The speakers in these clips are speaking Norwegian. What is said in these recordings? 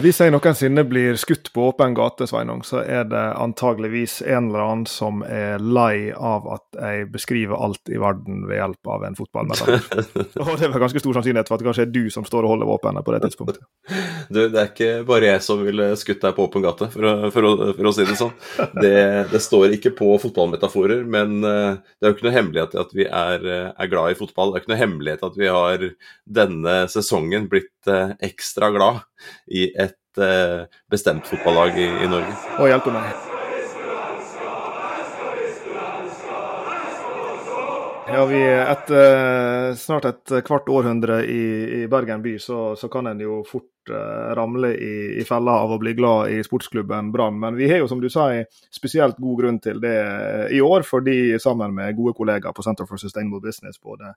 Hvis jeg noensinne blir skutt på åpen gate, Sveinung, så er det antageligvis en eller annen som er lei av at jeg beskriver alt i verden ved hjelp av en fotballmetafor. og det er vel ganske stor sannsynlighet for at det kanskje er du som står og holder våpenet på det tidspunktet. Du, det er ikke bare jeg som ville skutt deg på åpen gate, for å, for å, for å si det sånn. Det, det, står ikke på fotballmetaforer, men eh, det er jo ikke noe hemmelighet at vi er, eh, er glad i fotball. Det er ikke noe hemmelighet at vi har denne sesongen blitt eh, ekstra glad i et uh, bestemt fotballag i, i Norge. Og hjelpe meg. Ja, vi Etter snart et kvart århundre i, i Bergen by, så, så, kan en jo fort uh, ramle i, i fella av å bli glad i sportsklubben Brann. Men vi har jo, som du sa, spesielt god grunn til det i år, fordi sammen med gode kollegaer på Center for Sustainable Business, både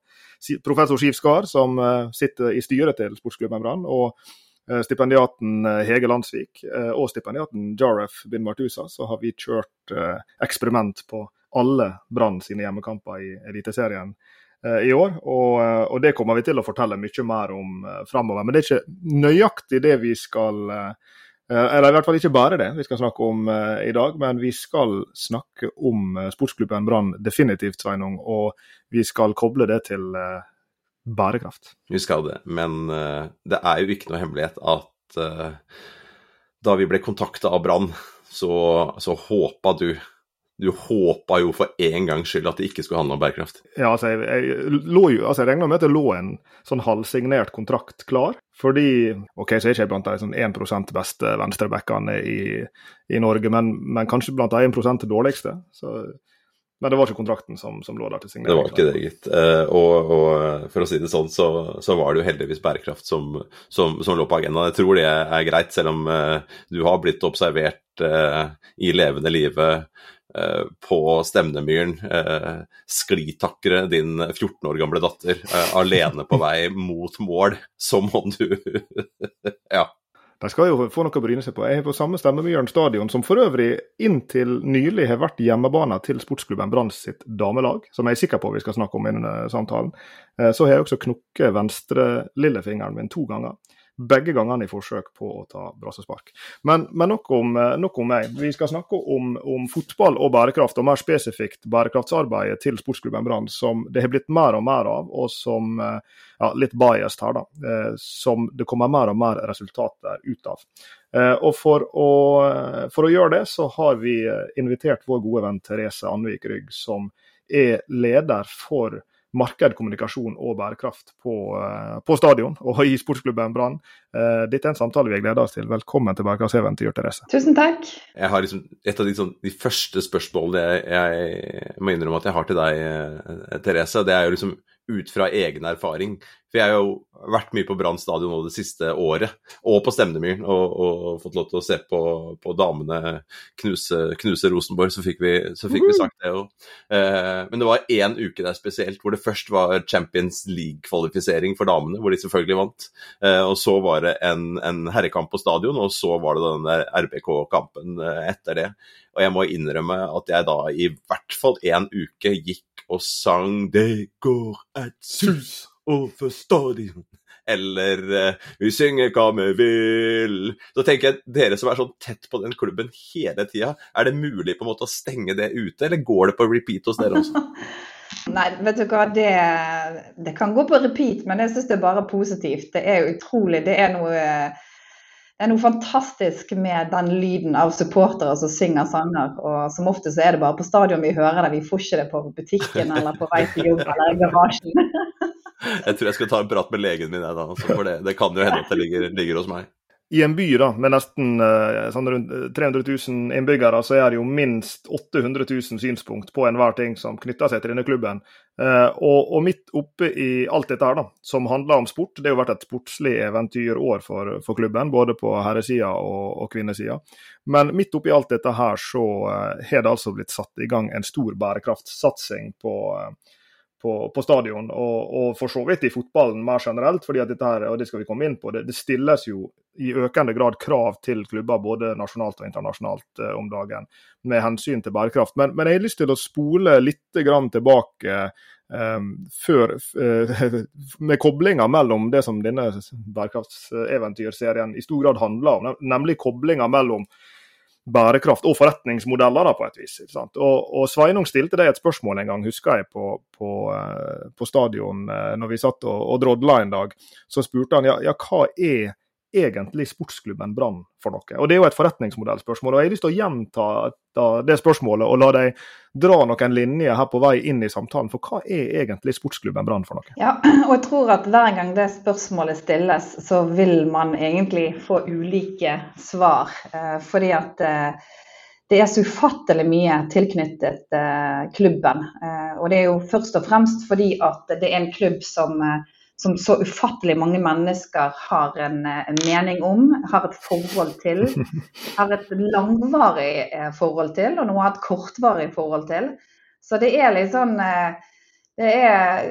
professor Skiv Skar, som uh, sitter i styret til sportsklubben Brann, og Eh, stipendiaten eh, Hege Landsvik eh, og stipendiaten Jaref bin Martusa, så har vi kjørt eksperiment på alle Brann sine hjemmekamper i Eliteserien i år. Og, og, det kommer vi til å fortelle mye mer om framover. Men det er ikke nøyaktig det vi skal Eller i hvert fall ikke bare det vi skal snakke om i dag, men vi skal snakke om sportsklubben Brann definitivt, Sveinung. Og vi skal koble det til bærekraft. Vi skal det, men det er jo ikke noe hemmelighet at da vi ble kontakta av Brann, så, så håpa du du håpa jo for en gangs skyld at det ikke skulle handle om bærekraft. Ja, altså, jeg, jeg, lå jo, altså, jeg regna med at det lå en sånn halvsignert kontrakt klar. Fordi OK, så er ikke jeg blant de sånn 1% beste venstrebackene i, i Norge, men, men, kanskje blant de 1% dårligste. Så men det var ikke kontrakten som, som lå der til signering? Det var ikke det, gitt. Uh, og, og, eh, for å si det sånn, så, så var det jo heldigvis bærekraft som, som, som, lå på agendaen. Jeg tror det er greit, selv om uh, du har blitt observert uh, i levende live på Stemnemyren. sklitakre din 14 år gamle datter alene på vei mot mål, som om du Ja. De skal jo få noe å bryne seg på. Jeg er på samme Stemmemyren Stadion, som for øvrig inntil nylig har vært hjemmebane til sportsklubben Brann sitt damelag, som jeg er sikker på vi skal snakke om i denne samtalen. Eh, så har jeg også knukket venstre lillefingeren min to ganger begge gangene i forsøk på å ta brassespark. Men, men nok, om, eh, nok, om, meg. Vi skal snakke om, om, fotball og bærekraft, og mer spesifikt bærekraftsarbeidet til sportsklubben Brann, som det har blitt mer og mer av, og som eh, ja, litt biased her, da, eh, som det kommer mer og mer resultater ut av. Og for å, for å gjøre det, så har vi invitert vår gode venn Therese Anvik Rygg, som er leder for marked, kommunikasjon og bærekraft på, eh, på stadion og i sportsklubben Brann. Eh, dette er en samtale vi gleder oss til. Velkommen til Bærekraftseventyr, Therese. Tusen takk. Jeg har liksom, Et av de, sånn, de første spørsmålene jeg, jeg, må innrømme at jeg har til deg, eh, Therese, det er jo liksom ut fra egen erfaring. For jeg har jo vært mye på Brann stadion nå det siste året, og på Stemnemyren, og, og, fått lov til å se på, på damene knuse, knuse, Rosenborg, så fikk vi, så fikk vi sagt det òg. Eh, men det var én uke der spesielt hvor det først var Champions League-kvalifisering for damene, hvor de selvfølgelig vant. Eh, og så var det en, en, herrekamp på stadion, og så var det den der RBK-kampen eh, etter det. Og jeg må innrømme at jeg da i hvert fall én uke gikk og sang 'Det går et sus' over stadion. Eller uh, 'Vi synger hva vi vil'. Så tenker jeg, dere som er sånn tett på den klubben hele tida, er det mulig på en måte å stenge det ute, eller går det på repeat hos dere også? Nei, vet du hva, det, det, kan gå på repeat, men jeg syns det er bare positivt. Det er utrolig. Det er noe det er noe fantastisk med den lyden av supportere som synger sanger. og Som ofte så er det bare på stadion vi hører det, vi får ikke det på butikken eller på vei til jobb eller i garasjen. Jeg tror jeg skal ta en prat med legen min, da, for det, det kan jo hende at det ligger, ligger hos meg i en by da, med nesten eh, sånn rundt 300 eh, 000 innbyggere, så er det jo minst 800 000 synspunkt på enhver ting som knytter seg til denne klubben. Eh, og, og, midt oppe i alt dette her, da, som handler om sport, det har jo vært et sportslig eventyrår for, for klubben, både på herresida og, og kvinnesida. Men midt oppi alt dette her, så har det altså blitt satt i gang en stor bærekraftsatsing på på, på stadion, og, og, for så vidt i fotballen mer generelt. fordi at dette her, og det skal vi komme inn på, det, det stilles jo i økende grad krav til klubber både nasjonalt og internasjonalt eh, om dagen med hensyn til bærekraft. Men, men, jeg har lyst til å spole litt tilbake eh, før, eh, med koblinga mellom det som denne bærekraftseventyrserien i stor grad handler om, nemlig koblinga mellom bærekraft og forretningsmodeller, da, på et vis. Og, og, Sveinung stilte deg et spørsmål en gang, husker jeg, på, på, eh, på stadion eh, når vi satt og, og drodla en dag. Så spurte han ja, ja hva er egentlig sportsklubben Brann for noe? Og Det er jo et forretningsmodellspørsmål. og Jeg har lyst til å gjenta det spørsmålet og la deg dra noen linjer her på vei inn i samtalen. For hva er egentlig sportsklubben Brann for noe? Ja, og jeg tror at Hver gang det spørsmålet stilles, så vil man egentlig få ulike svar. Eh, fordi at eh, det er så ufattelig mye tilknyttet eh, klubben. Og det er jo først og fremst fordi at det er en klubb som som så ufattelig mange mennesker har en, en, mening om, har et forhold til. Har et langvarig eh, forhold til, og noe har et kortvarig forhold til. Så det er litt sånn eh, Det er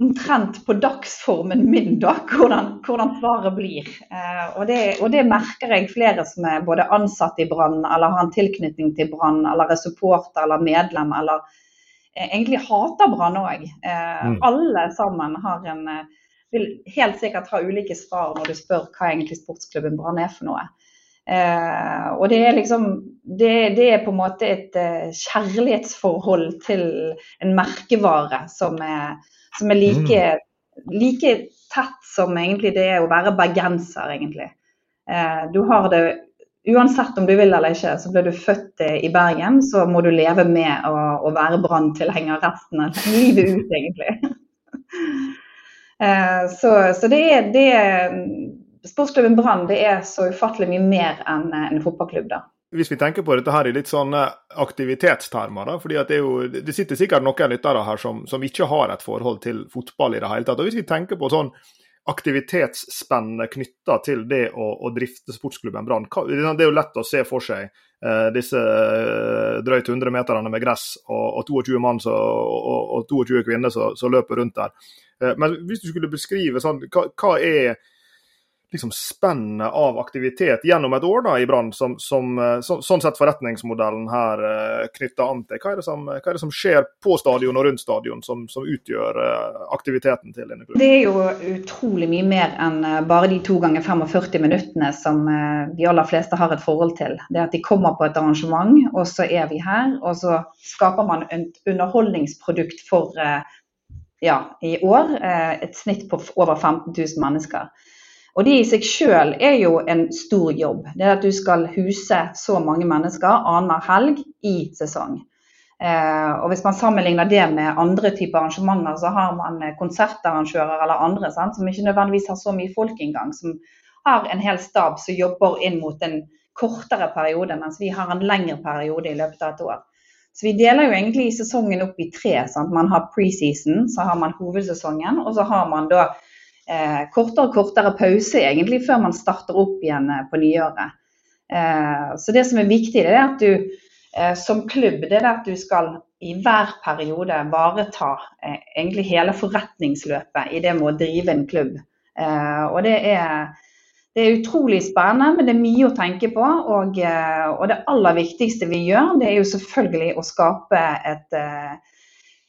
omtrent på dagsformen min, da, hvordan, hvordan svaret blir. Eh, og det, og, det, merker jeg flere som er både ansatt i Brann, eller har en tilknytning til Brann, eller er supporter eller medlem, eller egentlig hater Brann òg. Eh, mm. Alle sammen har en eh, vil helt sikkert ha ulike svar når du spør hva egentlig sportsklubben Brann er for noe. Eh, og det er liksom det, det, er på en måte et eh, kjærlighetsforhold til en merkevare som er, som er like, mm. like, tett som egentlig det er å være bergenser, egentlig. Eh, du har det uansett om du vil eller ikke, så ble du født i Bergen, så må du leve med å, å være Brann-tilhenger resten av livet ut, egentlig. Eh, så, så det er, det er Sportsklubben Brann det er så ufattelig mye mer enn en fotballklubb. da. Hvis vi tenker på dette her i litt sånne aktivitetstermer, da, fordi det, det, sitter sikkert noen lyttere her som, som, ikke har et forhold til fotball i det hele tatt. og Hvis vi tenker på sånn aktivitetsspennet knytta til det å, å, drifte sportsklubben Brann. Det er jo lett å se for seg eh, disse eh, drøyt 100 meterne med gress og, og 22 mann og, og, 22 kvinner som løper rundt der. Eh, men hvis du skulle beskrive sånn, hva, hva er liksom spennet av aktivitet gjennom et år da i Brann, som, som, eh, så, sånn sett forretningsmodellen her uh, knytter an til. Hva er, som, hva er, det som, skjer på stadion og rundt stadion som, som utgjør uh, aktiviteten til denne klubben? Det er jo utrolig mye mer enn bare de to ganger 45 minuttene som de aller fleste har et forhold til. Det at de kommer på et arrangement, og så er vi her. Og så skaper man et underholdningsprodukt for ja, i år. et snitt på over 15 000 mennesker. Og det i seg selv er jo en stor jobb. Det er at du skal huse så mange mennesker annenhver helg i sesong. Eh, og Hvis man sammenligner det med andre typer arrangementer, så har man konsertarrangører eller andre sant, som ikke nødvendigvis har så mye folk engang. Som har en hel stab som jobber inn mot en kortere periode, mens vi har en lengre periode i løpet av et år. Så vi deler jo egentlig sesongen opp i tre. Sant? Man har preseason, så har man hovedsesongen, og så har man da kortere og kortere pause egentlig før man starter opp igjen eh, på nyåret. Eh, så det som er viktig, det er at du eh, som klubb det er at du skal i hver periode vareta eh, egentlig hele forretningsløpet i det med å drive en klubb. Eh, og det er, det er utrolig spennende, men det er mye å tenke på. Og, og det aller viktigste vi gjør, det er jo selvfølgelig å skape et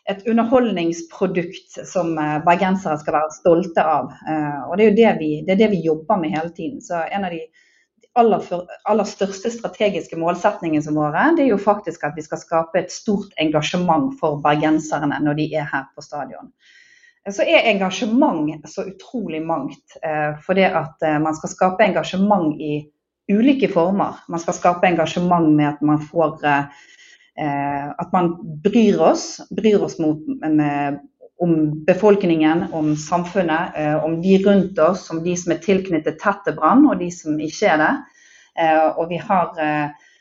et underholdningsprodukt som eh, bergensere skal være stolte av. Eh, og Det er jo det vi, det det vi jobber med hele tiden. Så En av de aller, for, aller største strategiske målsetningene våre det er jo faktisk at vi skal skape et stort engasjement for bergenserne når de er her på stadion. Så er engasjement så utrolig mangt. Eh, for det at man skal skape engasjement i ulike former. Man skal skape engasjement med at man får Eh, at man bryr oss, bryr oss mot, med, om befolkningen, om samfunnet, eh, om de rundt oss, om de som er tilknyttet tett til brann, og de som ikke er det. Eh, og vi har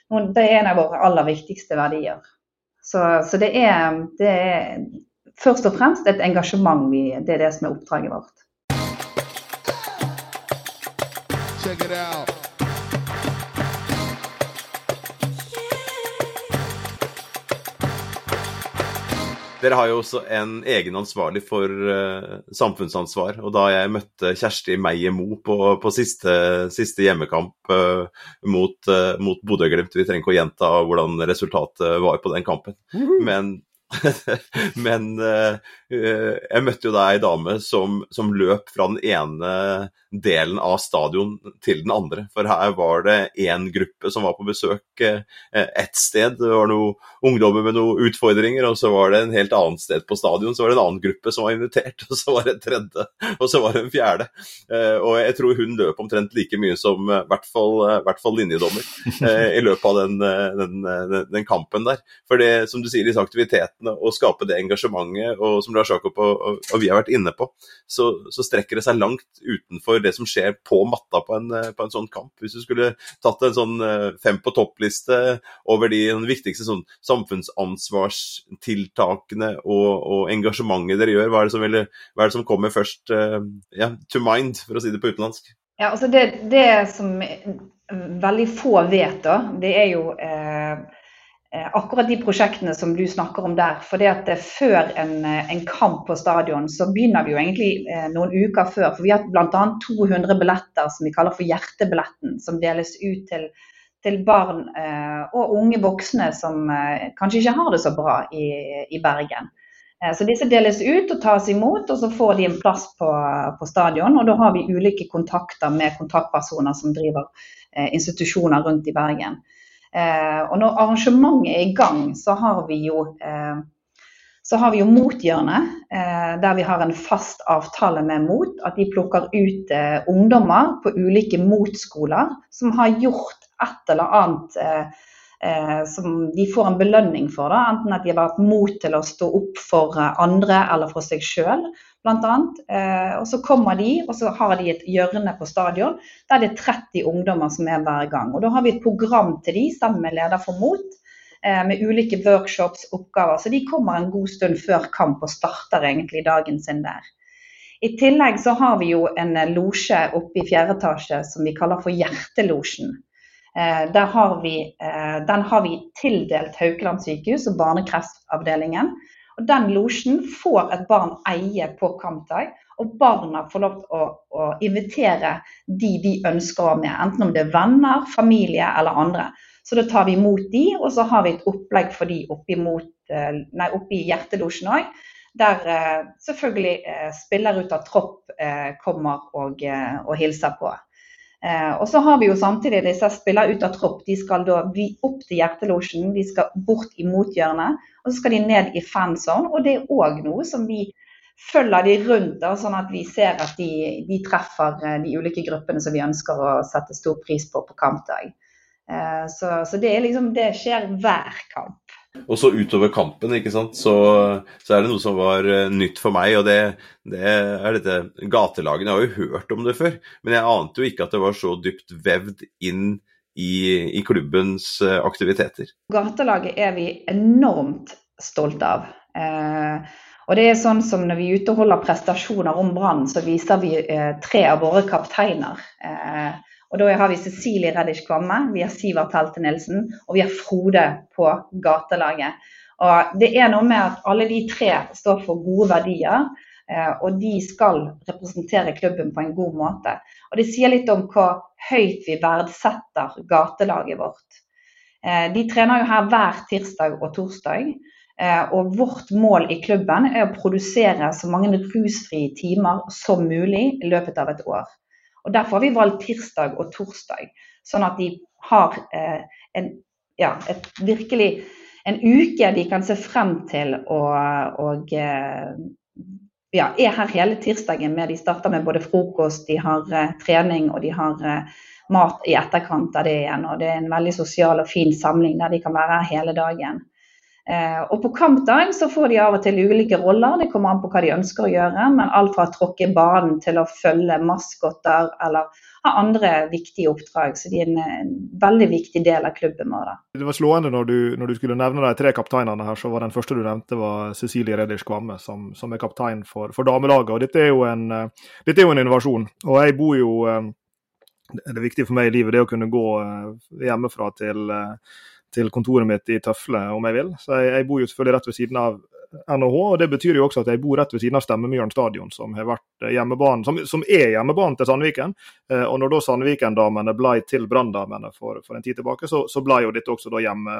Det er en av våre aller viktigste verdier. Så, så det, er, det, er, først og fremst et engasjement. Vi, det er det som er oppdraget vårt. Check it out. Dere har jo også en egen ansvarlig for uh, samfunnsansvar. Og da jeg møtte Kjersti Meyer Mo på, på siste, siste, hjemmekamp uh, mot, uh, mot Bodø-Glimt Vi trenger ikke å gjenta hvordan resultatet var på den kampen. Men Men uh, jeg møtte jo da ei dame som, som, løp fra den ene delen av stadion til den andre. For her var det én gruppe som var på besøk uh, ett sted. Det var noen ungdommer med noen utfordringer, og så var det en helt annet sted på stadion. Så var det en annen gruppe som var invitert, og så var det en tredje, og så var det en fjerde. Og jeg tror hun løp omtrent like mye som i hvert fall, hvert fall linjedommer i løpet av den, den, den, den, kampen der. For det, som du sier, disse aktivitetene å skape det engasjementet, og som Lars Jakob og, og, vi har vært inne på, så, så, strekker det seg langt utenfor det som skjer på matta på en, på en sånn kamp. Hvis du skulle tatt en sånn eh, fem på topp-liste over de viktigste sånn, samfunnsansvarstiltakene og, og, engasjementet dere gjør, hva er det som, ville, er det som kommer først uh, ja, to mind, for å si det på utenlandsk? Ja, altså det, det som veldig få vet, da, det er jo eh, Eh, akkurat de prosjektene som du snakker om der. For det at før en, eh, en, kamp på stadion, så begynner vi jo egentlig eh, noen uker før. For vi har bl.a. 200 billetter som vi kaller for Hjertebilletten, som deles ut til, til barn eh, og unge voksne som eh, kanskje ikke har det så bra i, i Bergen. Eh, så disse deles ut og tas imot, og så får de en plass på, på stadion. Og da har vi ulike kontakter med kontaktpersoner som driver institusjoner rundt i Bergen. Eh, og når arrangementet er i gang, så har vi jo eh, så jo Mothjørnet, eh, der vi har en fast avtale med Mot. At de plukker ut ungdommer på ulike motskoler som har gjort et eller annet eh, eh, som de får en belønning for. Da. Enten at de har vært mot til å stå opp for andre eller for seg sjøl bl.a. Eh, og så kommer de, og så har de et hjørne på stadion der det er 30 ungdommer som er hver gang. Og Da har vi et program til de sammen med leder for MOT eh, med ulike workshops, oppgaver. Så de kommer en god stund før kamp og starter egentlig dagen sin der. I tillegg så har vi jo en losje oppe i fjerde etasje som vi kaller for Hjertelosjen. Eh, har vi, eh, den har vi tildelt Haukeland sykehus og barnekreftavdelingen. Og Den losjen får et barn eie på kampdag, og barna får lov til å, å, invitere de de ønsker å ha med. Enten om det er venner, familie eller andre. Så da tar vi imot de, og så har vi et opplegg for de oppi, mot, eh, nei, oppi hjertelosjen òg. Der selvfølgelig spiller ut av tropp kommer og, og hilser på. Eh, og så har vi jo samtidig disse spillere ut av tropp. De skal da opp til hjertelosjen, de skal bort i mothjørnet. Og så skal de ned i fanzone. Og det er òg noe som vi følger de rundt, da, sånn at vi ser at de, de, treffer eh, de ulike gruppene som vi ønsker å sette stor pris på på kampdag. Eh, så, så det, liksom, det skjer hver kamp. Og så utover kampen, ikke sant, så, så, er det noe som var uh, nytt for meg. Og det, det er dette gatelagene. Jeg har jo hørt om det før, men jeg ante jo ikke at det var så dypt vevd inn i, i klubbens uh, aktiviteter. Gatelaget er vi enormt stolte av. Eh, og det er sånn som Når vi er ute og holder prestasjoner om Brann, så viser vi tre av våre kapteiner. Eh, og Da har vi Cecilie Reddish Kvamme, vi har Sivert Helte Nilsen og vi har Frode på gatelaget. Og Det er noe med at alle de tre står for gode verdier, eh, og de skal representere klubben på en god måte. Og Det sier litt om hvor høyt vi verdsetter gatelaget vårt. Eh, de trener jo her hver tirsdag og torsdag. Eh, og vårt mål i klubben er å produsere så mange rusfrie timer som mulig i løpet av et år. Og Derfor har vi valgt tirsdag og torsdag, sånn at de har eh, en, ja, et, virkelig en uke de kan se frem til og, og eh, ja, er her hele tirsdagen med. De starter med både frokost, de har eh, trening og de har eh, mat i etterkant av det igjen. og Det er en veldig sosial og fin samling der de kan være her hele dagen. Eh, og På kampdagen så får de av og til ulike roller, det kommer an på hva de ønsker å gjøre. Men alt fra å tråkke banen til å følge maskotter eller ha andre viktige oppdrag. Så de er en, en veldig viktig del av klubben vår. Det var slående når du, når du, skulle nevne de tre kapteinene her, så var den første du nevnte var Cecilie Reddish Kvamme, som, som, er kaptein for, for damelaget. Og dette er, en, eh, dette er jo en innovasjon. Og jeg bor jo eh, Det er viktig for meg i livet det å kunne gå hjemmefra til til kontoret mitt i Tøfle om jeg vil. Så jeg, jeg bor jo selvfølgelig rett ved siden av NHH. og Det betyr jo også at jeg bor rett ved siden av Stemmemyren stadion, som, hjemmebane, som, som er hjemmebanen til Sandviken. Og Når da Sandviken-damene ble til Brann-damene for, for, en tid tilbake, så, så ble jo dette også da hjemme,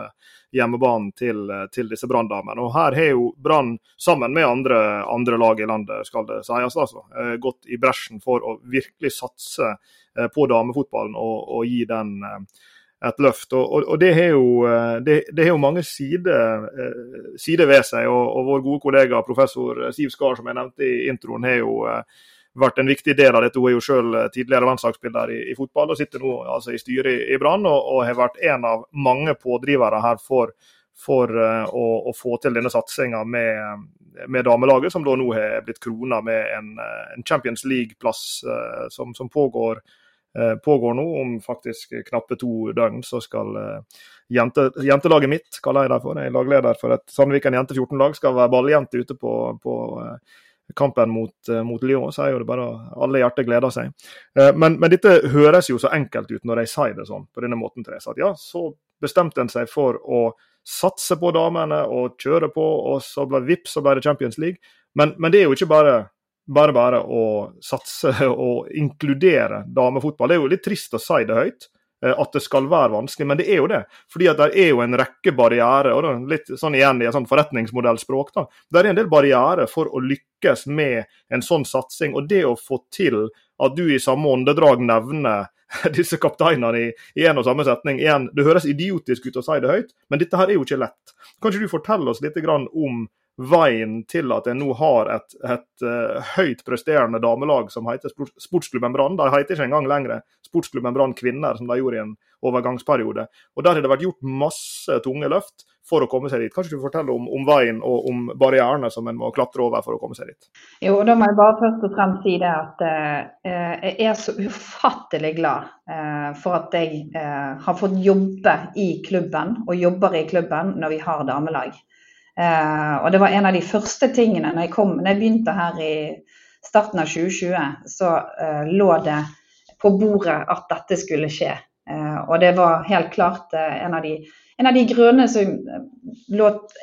hjemmebanen til, til disse Brann-damene. Og Her har jo Brann, sammen med andre, andre, lag i landet, skal det sies, altså, gått i bresjen for å virkelig satse på damefotballen og, og gi den et løft. Og, og, og det, har jo, eh, det, det, jo, mange sider, side ved seg. Og, og, vår gode kollega professor Siv Skar, som jeg nevnte i introen, har jo eh, vært en viktig del av dette. Hun er jo selv tidligere landslagsspiller i, i, fotball og sitter nå altså i styret i, i Brann. Og, har vært en av mange pådrivere her for, for å, å, få til denne satsinga med, med, damelaget, som da nå har blitt krona med en, en Champions League-plass som, som, pågår Eh, pågår nå. Om faktisk knappe to døgn så skal eh, jente, jentelaget mitt, kaller jeg det for, jeg er lagleder for et Sandviken jente 14-lag, skal være balljente ute på, på eh, kampen mot, mot, Lyon, så er jo det bare alle hjerter gleder seg. Men, men, dette høres jo så enkelt ut når jeg sier det sånn på denne måten, Therese. At ja, så bestemte en seg for å satse på damene og kjøre på, og så ble vips, så ble det Champions League. Men, men det er jo ikke bare bare bare å satse og inkludere damefotball. Det er jo litt trist å si det høyt, eh, at det skal være vanskelig, men det er jo det. Fordi at det er jo en rekke barrierer, og litt sånn igjen i et sånn forretningsmodellspråk. da, Det er en del barrierer for å lykkes med en sånn satsing. Og det å få til at du i samme åndedrag nevner disse kapteinene i, i en og samme setning. Igjen, Det høres idiotisk ut å si det høyt, men dette her er jo ikke lett. Kan ikke du fortelle oss litt om veien til at en nå har et, et uh, høyt presterende damelag som heter Sportsklubben Brann. De heter ikke engang lenger Sportsklubben Brann kvinner, som de gjorde i en overgangsperiode. Og Der har det vært gjort masse tunge løft for å komme seg dit. Kanskje du forteller om, om veien og om barrierene som en må klatre over for å komme seg dit? Jo, da må jeg bare først og fremst si det at uh, jeg er så ufattelig glad uh, for at jeg har fått jobbe i klubben, og jobber i klubben når vi har damelag. Eh, og det var en av de første tingene når jeg, kom, når jeg begynte her i starten av 2020, så eh, lå det på bordet at dette skulle skje. Eh, og det var helt klart en av de en av som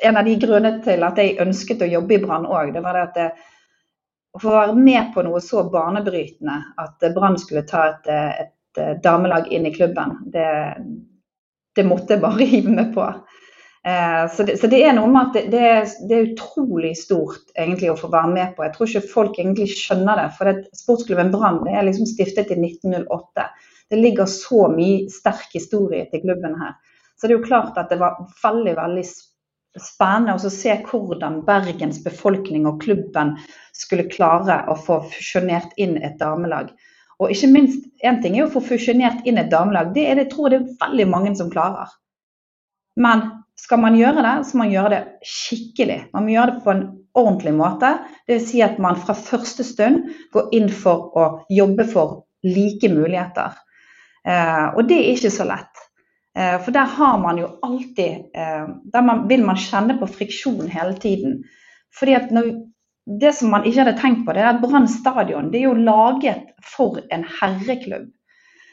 en av de grunnene til at jeg ønsket å jobbe i Brann òg, det var det at det, å få være med på noe så banebrytende at Brann skulle ta et, et, damelag inn i klubben, det, det måtte jeg bare hive meg på. Eh, så det, så det, er noe med at det, det, er, utrolig stort egentlig å få være med på. Jeg tror ikke folk egentlig skjønner det. For det, sportsklubben Brann er liksom stiftet i 1908. Det ligger så mye sterk historie til klubben her. Så det er jo klart at det var veldig, veldig spennende å se hvordan Bergens befolkning og klubben skulle klare å få fusjonert inn et damelag. Og ikke minst, én ting er å få fusjonert inn et damelag, det er det, jeg tror det er veldig mange som klarer. Men skal man gjøre det, så må man gjøre det skikkelig. Man må gjøre det på en ordentlig måte. Dvs. Si at man fra første stund går inn for å jobbe for like muligheter. Eh, og det er ikke så lett. Eh, for der har man jo alltid eh, Der man, vil man kjenne på friksjon hele tiden. Fordi at når, Det som man ikke hadde tenkt på, det er at Brann stadion er jo laget for en herreklubb.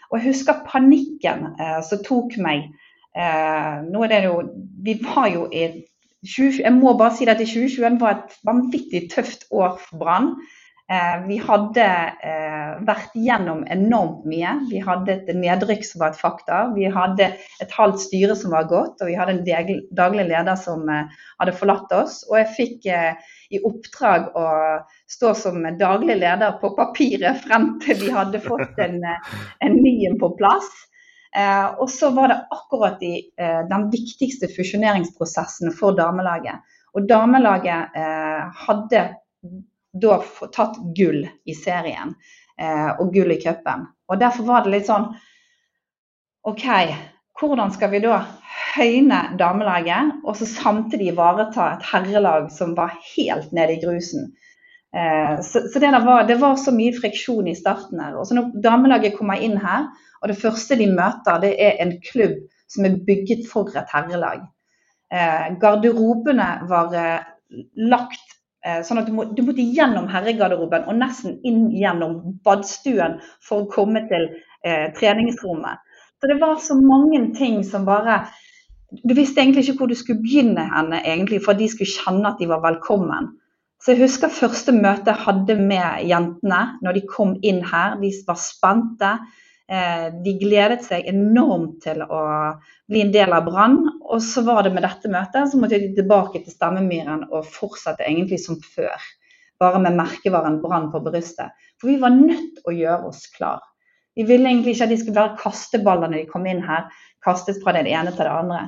Og jeg husker panikken eh, som tok meg Eh, nå er det jo Vi var jo i 20, Jeg må bare si at i 2021 var et vanvittig tøft år for Brann. Eh, vi hadde eh, vært gjennom enormt mye. Vi hadde et nedrykk som var et fakta. Vi hadde et halvt styre som var gått, og vi hadde en daglig leder som eh, hadde forlatt oss. Og jeg fikk eh, i oppdrag å stå som daglig leder på papiret frem til vi hadde fått en, eh, en ny på plass. Eh, og så var det akkurat i eh, den viktigste fusjoneringsprosessen for damelaget. Og damelaget eh, hadde da tatt gull i serien og gull i cupen. Og derfor var det litt sånn OK, hvordan skal vi da høyne damelaget, og så samtidig ivareta et herrelag som var helt nede i grusen? Eh, så, så det, var, det, var, så mye friksjon i starten her. Og så når damelaget kommer inn her, og det første de møter, det er en klubb som er bygget for et herrelag. Eh, garderobene var eh, lagt sånn at du, må, du, måtte gjennom herregarderoben og nesten inn gjennom badstuen for å komme til eh, treningsrommet. Så det var så mange ting som bare Du visste egentlig ikke hvor du skulle begynne henne, egentlig, for at de skulle kjenne at de var velkommen. Så jeg husker første møte jeg hadde med jentene når de kom inn her. De var spente. Eh, de gledet seg enormt til å bli en del av Brann. Og så var det med dette møtet, så måtte de tilbake til stemmemyren og fortsette egentlig som før. Bare med merkevaren Brann på brystet. For vi var nødt til å gjøre oss klar. Vi ville egentlig ikke at de skulle være kasteballer når de kom inn her. Kastet fra det ene til det andre.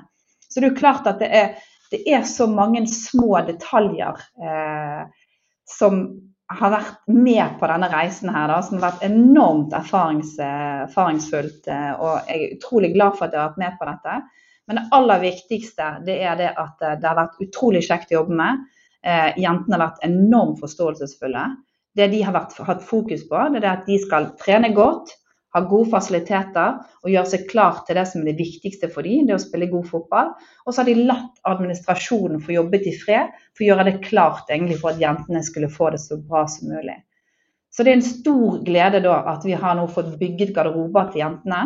Så det er jo klart at det er, det er så mange små detaljer eh, som har vært med på denne reisen her, da, som har vært enormt erfarings, erfaringsfullt. Eh, og jeg er utrolig glad for at jeg har vært med på dette. Men det aller viktigste det er det at eh, det har vært utrolig kjekt å jobbe med. Eh, jentene har vært enormt forståelsesfulle. Det de har vært, hatt fokus på, det er at de skal trene godt, ha gode fasiliteter og gjøre seg klar til det som er det viktigste for dem, det å spille god fotball. Og så har de latt administrasjonen få jobbet i fred, for å gjøre det klart egentlig for at jentene skulle få det så bra som mulig. Så det er en stor glede da at vi har nå fått bygget garderober til jentene.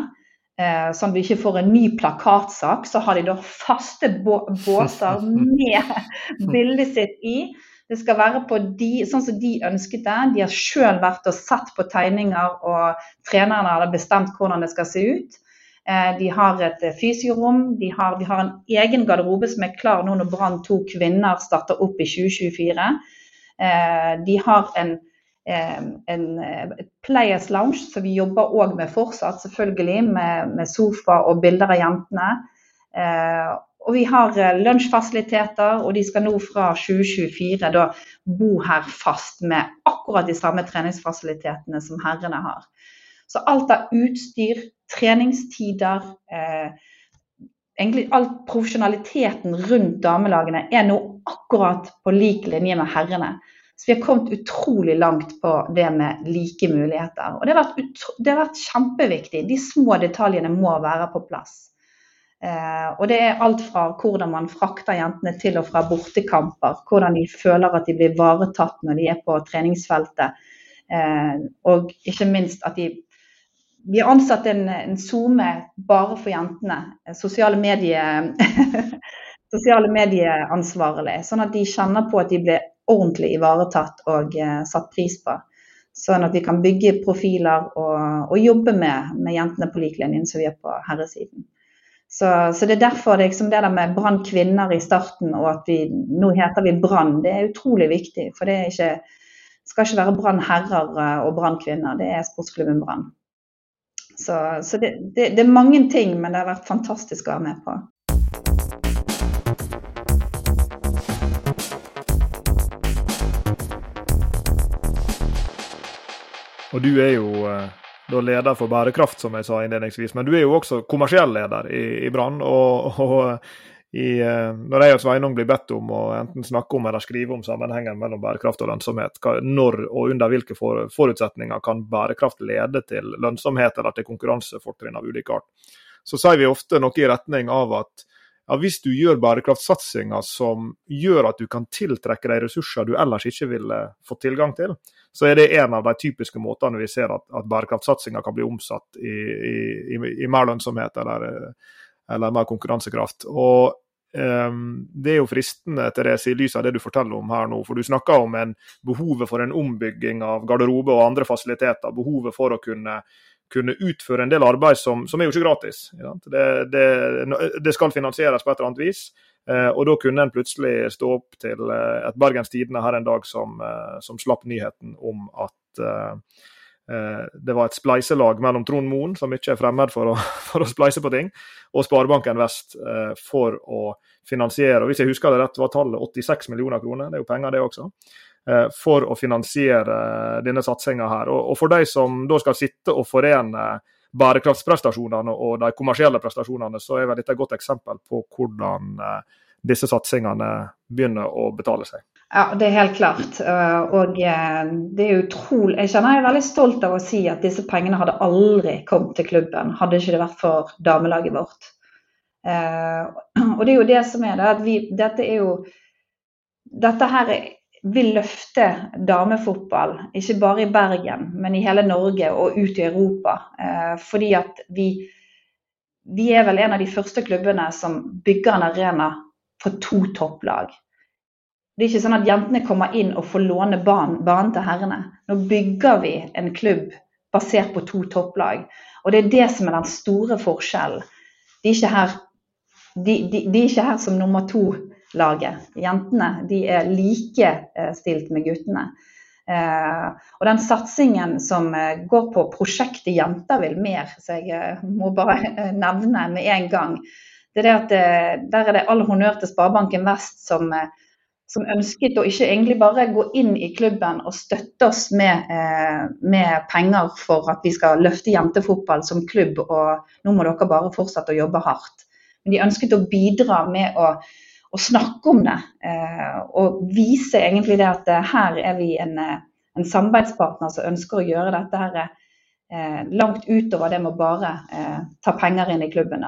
Eh, at vi ikke får en ny plakatsak, så har de da faste båser med bildet sitt i. Det skal være på de, sånn som de ønsket det. De har sjøl vært og sett på tegninger, og trenerne hadde bestemt hvordan det skal se ut. Eh, de har et eh, fysiorom. De har, de har en egen garderobe som er klar nå når Brann to kvinner starter opp i 2024. Eh, de har en, en Players Lounge, som vi jobber òg med fortsatt, selvfølgelig, med, med sofa og bilder av jentene. Og vi har eh, lunsjfasiliteter, og de skal nå fra 2024 da bo her fast med akkurat de samme treningsfasilitetene som herrene har. Så alt av utstyr, treningstider, eh, egentlig all profesjonaliteten rundt damelagene er nå akkurat på lik linje med herrene. Så vi har kommet utrolig langt på det med like muligheter. Og det har vært, det har vært kjempeviktig. De små detaljene må være på plass. Eh, og det er alt fra hvordan man frakter jentene til og fra bortekamper. Hvordan de føler at de blir varetatt når de er på treningsfeltet. Eh, og ikke minst at de Vi har ansatt en, en SoMe bare for jentene. Sosiale, medie, sosiale medieansvarlig. Sånn at de kjenner på at de blir ordentlig ivaretatt og eh, satt pris på. Sånn at vi kan bygge profiler og, og jobbe med, med jentene på lik linje som vi er på herresiden. Så, så, det er derfor liksom det der med Brann kvinner i starten, og at vi nå heter vi Brann, det er utrolig viktig. For det ikke, skal ikke være Brann herrer eh, og Brann kvinner, det er sportsklubben Brann. Så, så det, det, det, er mange ting, men det har vært fantastisk å være med på. Og du er jo eh, da leder for bærekraft, som jeg sa innledningsvis. Men du er jo også kommersiell leder i, i Brann. og, og i, eh, når jeg og Sveinung blir bedt om å enten snakke om eller skrive om sammenhengen mellom bærekraft og lønnsomhet, når og under hvilke forutsetninger kan bærekraft lede til lønnsomhet eller til konkurransefortrinn av ulik art, så sier vi ofte noe i retning av at ja, hvis du gjør bærekraftsatsinger som gjør at du kan tiltrekke deg ressurser du ellers ikke ville fått tilgang til, så er det en av de typiske måtene vi ser at, at bærekraftsatsinga kan bli omsatt i, i, i mer lønnsomhet eller, eller, mer konkurransekraft. Og um, Det er jo fristende Therese, i lys av det du forteller om her nå. For du snakker om en behovet for en ombygging av garderobe og andre fasiliteter. Behovet for å kunne kunne utføre en del arbeid som, som er jo ikke gratis. Det, det, det, skal finansieres på et eller annet vis. Eh, og da kunne en plutselig stå opp til eh, et Bergens Tidende her en dag som, eh, som slapp nyheten om at det var et spleiselag mellom Trond Moen, som ikke er fremmed for å, for å spleise på ting, og Sparebanken Vest for å finansiere og Hvis jeg husker det rett, var tallet 86 millioner kroner. Det er jo penger, det også. Eh, for å finansiere denne satsinga her. Og, for de som da skal sitte og forene bærekraftsprestasjonene og de kommersielle prestasjonene, så er vel dette et godt eksempel på hvordan eh, disse satsingene begynner å betale seg. Ja, det er helt klart. Eh, og det er utrolig Jeg kjenner jeg er veldig stolt av å si at disse pengene hadde aldri kommet til klubben, hadde ikke det vært for damelaget vårt. Og det er jo det som er det, at vi, dette er jo Dette her er vil løfte damefotball, ikke bare i Bergen, men i hele Norge og ut i Europa. Eh, fordi at vi, vi er vel en av de første klubbene som bygger en arena for to topplag. Det er ikke sånn at jentene kommer inn og får låne banen, banen til herrene. Nå bygger vi en klubb basert på to topplag. Og det er det som er den store forskjellen. De de, de, de er ikke her som nummer to-laget. Jentene de er likestilt eh, med guttene. Eh, og den satsingen som eh, går på prosjektet Jenter vil mer, så jeg eh, må bare nevne med en gang, det er det at det, der er det all honnør til Sparebanken Vest som som ønsket å ikke egentlig bare gå inn i klubben og støtte oss med, eh, med, penger for at vi skal løfte jentefotball som klubb, og nå må dere bare fortsette å jobbe hardt. Men de ønsket å bidra med å, å snakke om det, eh, og vise egentlig det at eh, her er vi en, eh, en samarbeidspartner som ønsker å gjøre dette her langt utover det med å bare ta penger inn i klubben.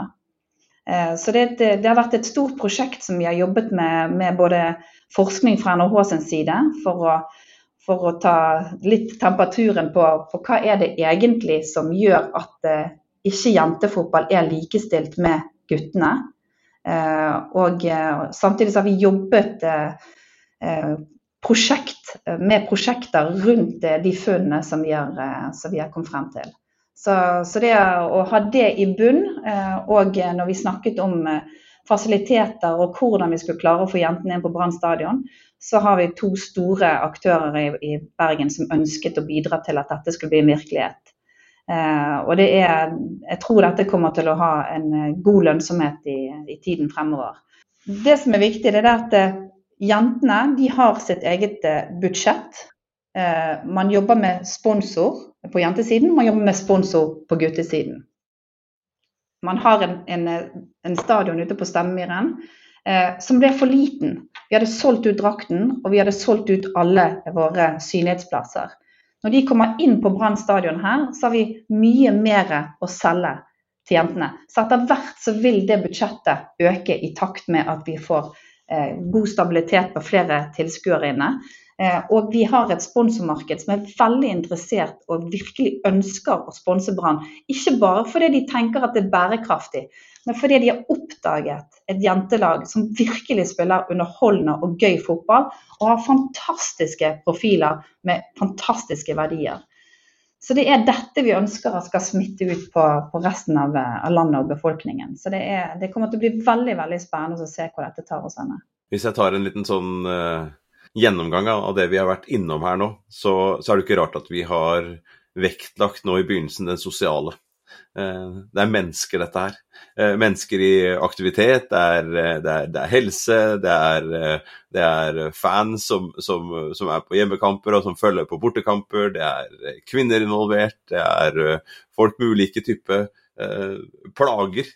Så det, det, har vært et stort prosjekt som vi har jobbet med, med både forskning fra NHH sin side for å, for å ta litt temperaturen på, på, hva er det egentlig som gjør at ikke jentefotball er likestilt med guttene. Eh, og eh, samtidig har vi jobbet eh, prosjekt, med prosjekter rundt de funnene som vi har, som har kommet frem til. Så, så, det å ha det i bunn, og når vi snakket om fasiliteter og hvordan vi skulle klare å få jentene inn på Brann stadion, så har vi to store aktører i, i, Bergen som ønsket å bidra til at dette skulle bli en virkelighet. Eh, og det er, jeg tror dette kommer til å ha en eh, god lønnsomhet i, i tiden fremover. Det som er viktig, det er at eh, jentene de har sitt eget budsjett. Man jobber med sponsor på jentesiden, man jobber med sponsor på guttesiden. Man har en, en, en stadion ute på Stemmemyren eh, som ble for liten. Vi hadde solgt ut drakten, og vi hadde solgt ut alle våre synlighetsplasser. Når de kommer inn på Brann stadion her, så har vi mye mer å selge til jentene. Så etter hvert så vil det budsjettet øke i takt med at vi får eh, god stabilitet på flere tilskuere inne. Eh, og vi har et sponsormarked som er veldig interessert og virkelig ønsker å sponse Brann. Ikke bare fordi de tenker at det er bærekraftig, men fordi de har oppdaget et jentelag som virkelig spiller underholdende og gøy fotball, og har fantastiske profiler med fantastiske verdier. Så det er dette vi ønsker skal smitte ut på, på resten av, av, landet og befolkningen. Så det, er, det, kommer til å bli veldig veldig spennende å se hvor dette tar oss hen. Hvis jeg tar en liten sånn uh gjennomgang av det vi har vært innom her nå, så, så er det ikke rart at vi har vektlagt nå i begynnelsen den sosiale. Eh, det er mennesker, dette her. Eh, mennesker i aktivitet, det er, eh, det er, det er helse, det er, det er fans som, som, som, er på hjemmekamper og som følger på bortekamper, det er kvinner involvert, det er folk med ulike typer plager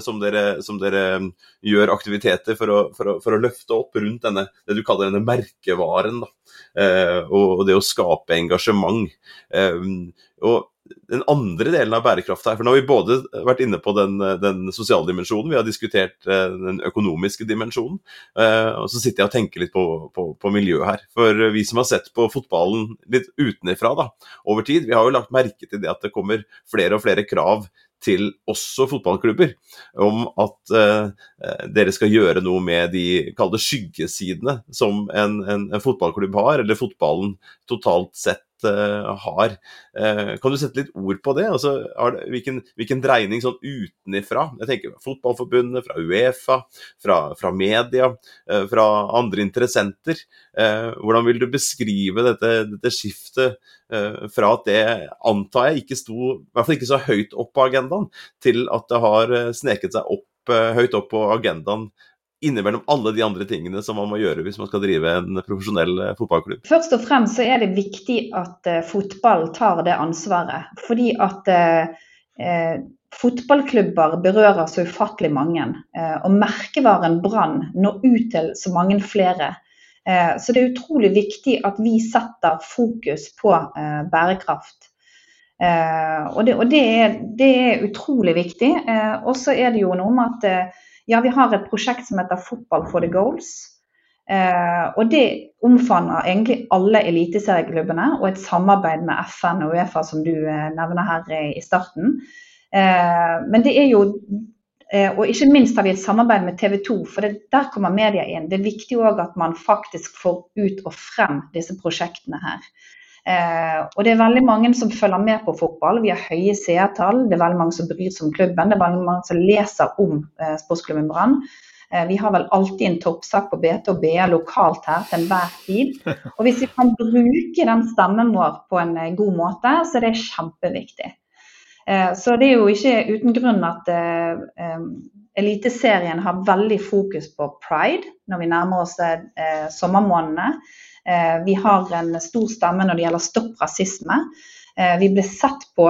som dere, som, dere, gjør aktiviteter for å, for, å, for å, løfte opp rundt denne, det du kaller denne merkevaren. Da. Og, det å skape engasjement. og den andre delen av bærekraft her, for nå har vi både vært inne på den, den sosiale dimensjonen, vi har diskutert den økonomiske dimensjonen, og så sitter jeg og tenker litt på, på, på miljøet her. For vi som har sett på fotballen litt utenfra da, over tid, vi har jo lagt merke til det at det kommer flere og flere krav til også fotballklubber om at eh, dere skal gjøre noe med de skyggesidene som en, en, en, fotballklubb har, eller fotballen totalt sett uh, har. Uh, kan du sette litt ord på det? Altså, det hvilken, hvilken, dreining sånn utenifra? Jeg tenker Fotballforbundet, fra Uefa, fra, fra media, fra andre interessenter. hvordan vil du beskrive dette, dette skiftet Eh, fra at det antar jeg ikke sto i hvert fall ikke så høyt opp på agendaen, til at det har eh, sneket seg opp eh, høyt opp på agendaen innimellom alle de andre tingene som man må gjøre hvis man skal drive en profesjonell fotballklubb? Først og fremst så er det viktig at uh, fotball tar det ansvaret. Fordi at uh, fotballklubber berører så ufattelig mange. Uh, og merkevaren Brann når ut til så mange flere. Eh, så det er utrolig viktig at vi setter fokus på eh, bærekraft. Eh, og, det, og det, er, det, er, utrolig viktig. Og så er det jo noe med at ja, vi har et prosjekt som heter Fotball for the Goals. og det omfavner egentlig alle eliteserieklubbene og et samarbeid med FN og Uefa, som du nevner her i starten. men det er jo Eh, og ikke minst har vi et samarbeid med TV 2, for det, der kommer media inn. Det er viktig òg at man faktisk får ut og frem disse prosjektene her. Eh, og det er veldig mange som følger med på fotball. Vi har høye seertall. Det er veldig mange som bryr seg om klubben. Det er veldig mange som leser om eh, sportsklubben Brann. Eh, vi har vel alltid en toppsak på BT og BA lokalt her til enhver tid. Og hvis vi kan bruke den stemmen vår på en god måte, så er det kjempeviktig. Så det er jo ikke uten grunn at eh, Eliteserien har veldig fokus på pride når vi nærmer oss eh, sommermånedene. Vi har en stor stemme når det gjelder stopp rasisme. Vi blir sett på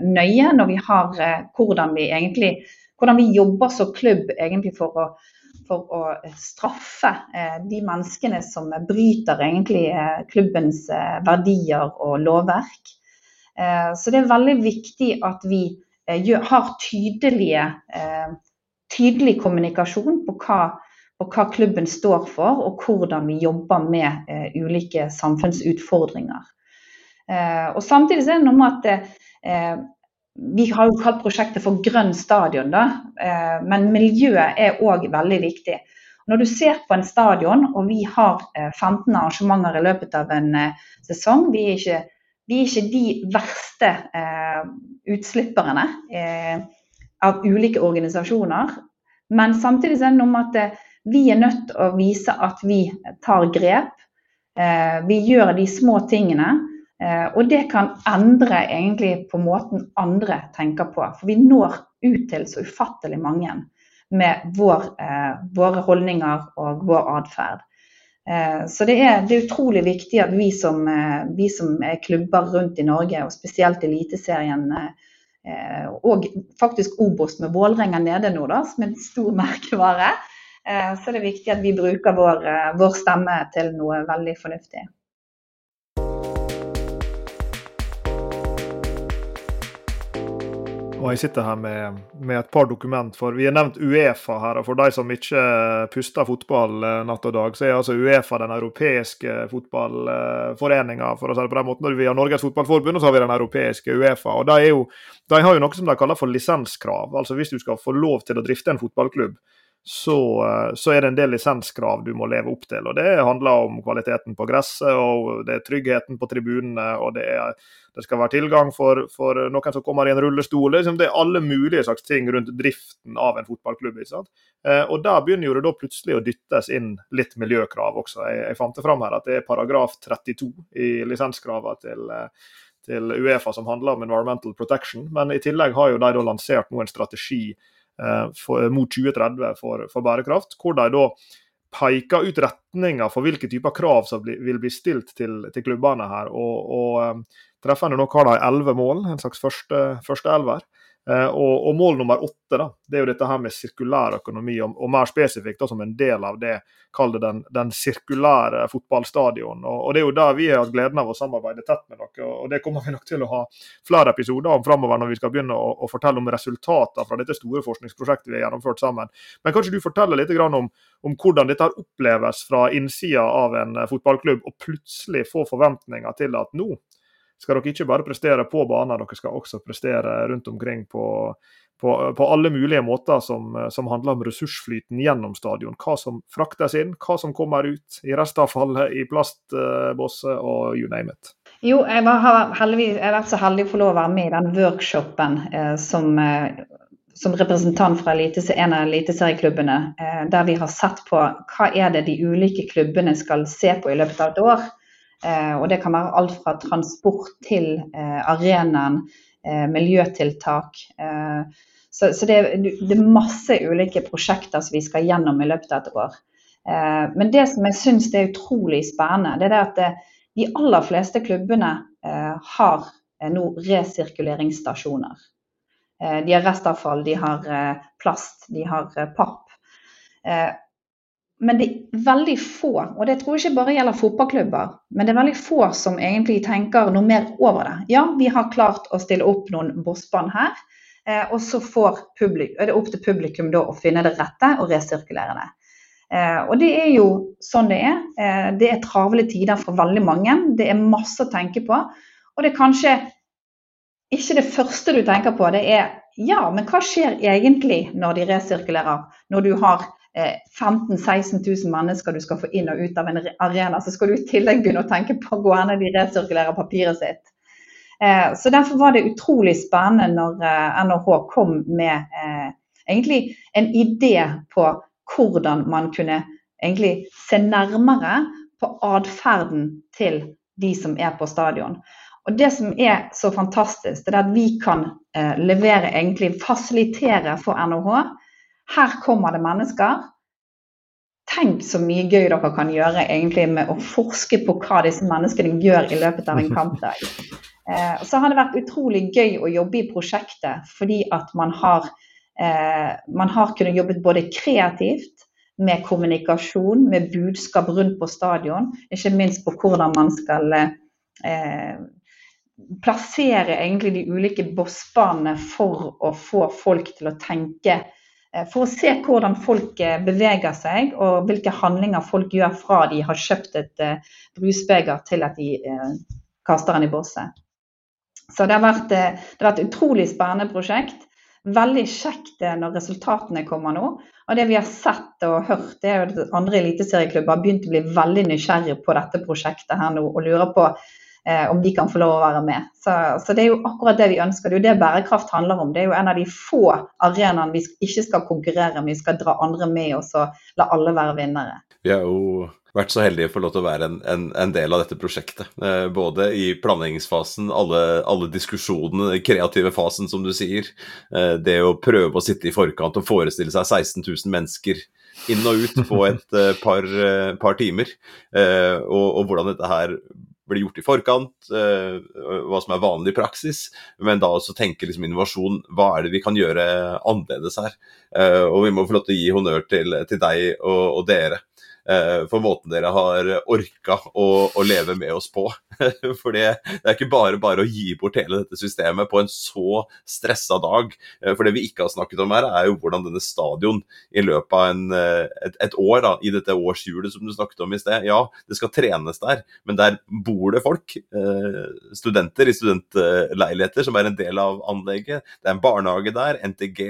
nøye når vi har hvordan vi egentlig hvordan vi jobber som klubb egentlig for å, for å straffe de menneskene som bryter egentlig klubbens verdier og lovverk. Eh, så det er veldig viktig at vi eh, har tydelige, eh, tydelig kommunikasjon på hva, på hva, klubben står for, og hvordan vi jobber med ulike samfunnsutfordringer. Og Samtidig er det noe med at vi har jo kalt prosjektet for Grønn stadion, da, men miljøet er òg veldig viktig. Når du ser på en stadion, og vi har 15 arrangementer i løpet av en sesong, vi er ikke vi er ikke de verste eh, utslipperne eh, av ulike organisasjoner. Men samtidig er det noe med at eh, vi er nødt til å vise at vi tar grep. Eh, vi gjør de små tingene. Eh, og det kan endre egentlig på måten andre tenker på. For vi når ut til så ufattelig mange med vår, eh, våre holdninger og vår atferd. Så det er, det er, utrolig viktig at vi som, vi som, er klubber rundt i Norge, og spesielt Eliteserien, og faktisk Obos med Vålerenga nede nå, da, som er en stor merkevare, så er det viktig at vi bruker vår, vår stemme til noe veldig fornuftig. Og jeg sitter her med, med, et par dokument. for Vi har nevnt Uefa her. og For de som ikke puster fotball eh, natt og dag, så er altså Uefa den europeiske fotballforeninga. For. Vi har Norges Fotballforbund, og så har vi den europeiske Uefa. og De, de har jo noe som de kaller for lisenskrav. Altså Hvis du skal få lov til å drifte en fotballklubb, så, eh, så, er det en del lisenskrav du må leve opp til. og Det handler om kvaliteten på gresset, og det er tryggheten på tribunene. og det er det skal være tilgang for, for noen som kommer i en rullestol. Liksom det er alle mulige slags ting rundt driften av en fotballklubb. Eh, og Der begynner det da plutselig å dyttes inn litt miljøkrav også. Jeg, jeg fant det fram her at det er paragraf 32 i lisenskravene til, eh, til Uefa som handler om environmental protection. Men i tillegg har jo de da lansert nå en strategi for, mot 2030 for, for bærekraft, hvor de da peker ut retninger for hvilke typer krav som vil bli stilt til, til klubbene her. Og, og eh, Treffende nok har de elleve mål, en slags første, første elver. Eh, og, og, mål nummer åtte da, det er jo dette her med sirkulær økonomi, og, og mer spesifikt da, som en del av det, kall det den, den sirkulære fotballstadion. Og, og, Det er jo der vi har hatt gleden av å samarbeide tett med dere. og Det kommer vi nok til å ha flere episoder om framover når vi skal begynne å, å, fortelle om resultater fra dette store forskningsprosjektet vi har gjennomført sammen. Men kanskje du forteller litt om, om hvordan dette oppleves fra innsida av en fotballklubb, og plutselig få forventninger til at nå skal dere ikke bare prestere på banen, dere skal også prestere rundt omkring på, på, på alle mulige måter som, som, handler om ressursflyten gjennom stadion. Hva som fraktes inn, hva som kommer ut i restavfallet, i plastbosser og you name it. Jo, jeg, heldigvis, jeg har vært så heldig å få lov å være med i den workshopen eh, som, eh, som, representant fra en av eliteserieklubbene, eh, der vi har sett på hva er det de ulike klubbene skal se på i løpet av et år. Eh, og det kan være alt fra transport til eh, arenaen, eh, miljøtiltak. Så, så det, det, er masse ulike prosjekter som vi skal gjennom i løpet av et år. Men det som jeg syns er utrolig spennende, det er at de aller fleste klubbene har nå resirkuleringsstasjoner. De har restavfall, de har plast, de har papp. Men det er veldig få, og det tror jeg ikke bare gjelder fotballklubber, men det er veldig få som egentlig tenker noe mer over det. Ja, vi har klart å stille opp noen bossbånd her, eh, og så publik, er det opp til publikum da å finne det rette og resirkulere det. Eh, og det er jo sånn det er. Eh, det er travle tider for veldig mange. Det er masse å tenke på. Og det er kanskje ikke det første du tenker på, det er ja, men hva skjer egentlig når de resirkulerer? Når du har 15 000-16 000 mennesker du skal få inn og ut av en arena, så skal du i tillegg begynne å tenke på hvor gjerne de resirkulerer papiret sitt. Eh, så Derfor var det utrolig spennende når eh, NHH kom med eh, egentlig en idé på hvordan man kunne egentlig se nærmere på atferden til de som er på stadion. Og Det som er så fantastisk, det er at vi kan eh, levere, egentlig fasilitere for NHH. Her kommer det mennesker. Tenk så mye gøy dere kan gjøre egentlig med å forske på hva disse menneskene gjør i løpet av en kampdag. Eh, så har det vært utrolig gøy å jobbe i prosjektet fordi at man har, eh, man har kunnet jobbe både kreativt, med kommunikasjon, med budskap rundt på stadion. Ikke minst på hvordan man skal eh, plassere egentlig de ulike bossbanene for å få folk til å tenke. Eh, for å se hvordan folk eh, beveger seg og hvilke handlinger folk gjør fra de har kjøpt et eh, brusbeger til at de kaster den i bosset. Så det har, vært, det har vært et utrolig spennende prosjekt. Veldig kjekt når resultatene kommer nå. Og det vi har sett og hørt, det er at andre eliteserieklubber har begynt å bli veldig nysgjerrige på dette prosjektet her nå, og lurer på eh, om de kan få lov å være med. Så, så, det er jo akkurat det vi ønsker. Det er jo det bærekraft handler om. Det er jo en av de få arenaene vi ikke skal konkurrere med. Vi skal dra andre med oss og la alle være vinnere. Vi er jo vært så heldige å få lov til å være en, en, en del av dette prosjektet. Eh, både i planleggingsfasen, alle, alle diskusjonene, den kreative fasen, som du sier. Eh, det å prøve å sitte i forkant og forestille seg 16 000 mennesker inn og ut på et eh, par, eh, par timer. Eh, og, og, hvordan dette her blir gjort i forkant, eh, hva som er vanlig praksis. Men da også tenke liksom innovasjon. Hva er det vi kan gjøre annerledes her? og vi må få lov til å gi honnør til, til deg og, og dere Eh, for måten dere har orka å, å leve med oss på. For det, det, er ikke bare bare å gi bort hele dette systemet på en så stressa dag. Eh, for det vi ikke har snakket om her, er jo hvordan denne stadion i løpet av en, eh, et, et, år, da, i dette årshjulet som du snakket om i sted, ja, det skal trenes der, men der bor det folk. Studenter i studentleiligheter som er en del av anlegget. Det er en barnehage der, NTG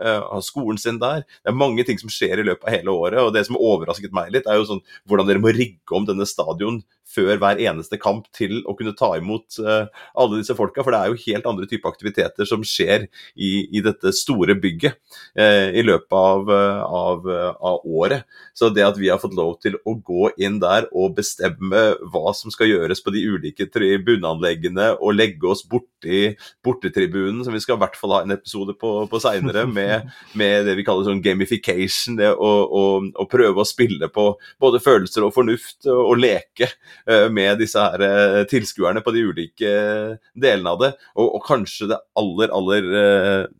har skolen sin der. Det er mange ting som skjer i løpet av hele året. og det som overrasket meg litt, litt, er jo sånn hvordan dere må rigge om denne stadion før hver eneste kamp til å kunne ta imot uh, alle disse folka. For det er jo helt andre typer aktiviteter som skjer i, i dette store bygget eh, i løpet av, uh, av, av, året. Så det at vi har fått lov til å gå inn der og bestemme hva som skal gjøres på de ulike tribuneanleggene, og legge oss borti bortetribunen, som vi skal i hvert fall ha en episode på, på seinere, med, med, det vi kaller sånn gamification, det å, å, å prøve å spille på både følelser og fornuft og, og leke. Eh, med disse her eh, tilskuerne på de ulike eh, delene av det. Og, og kanskje det aller, aller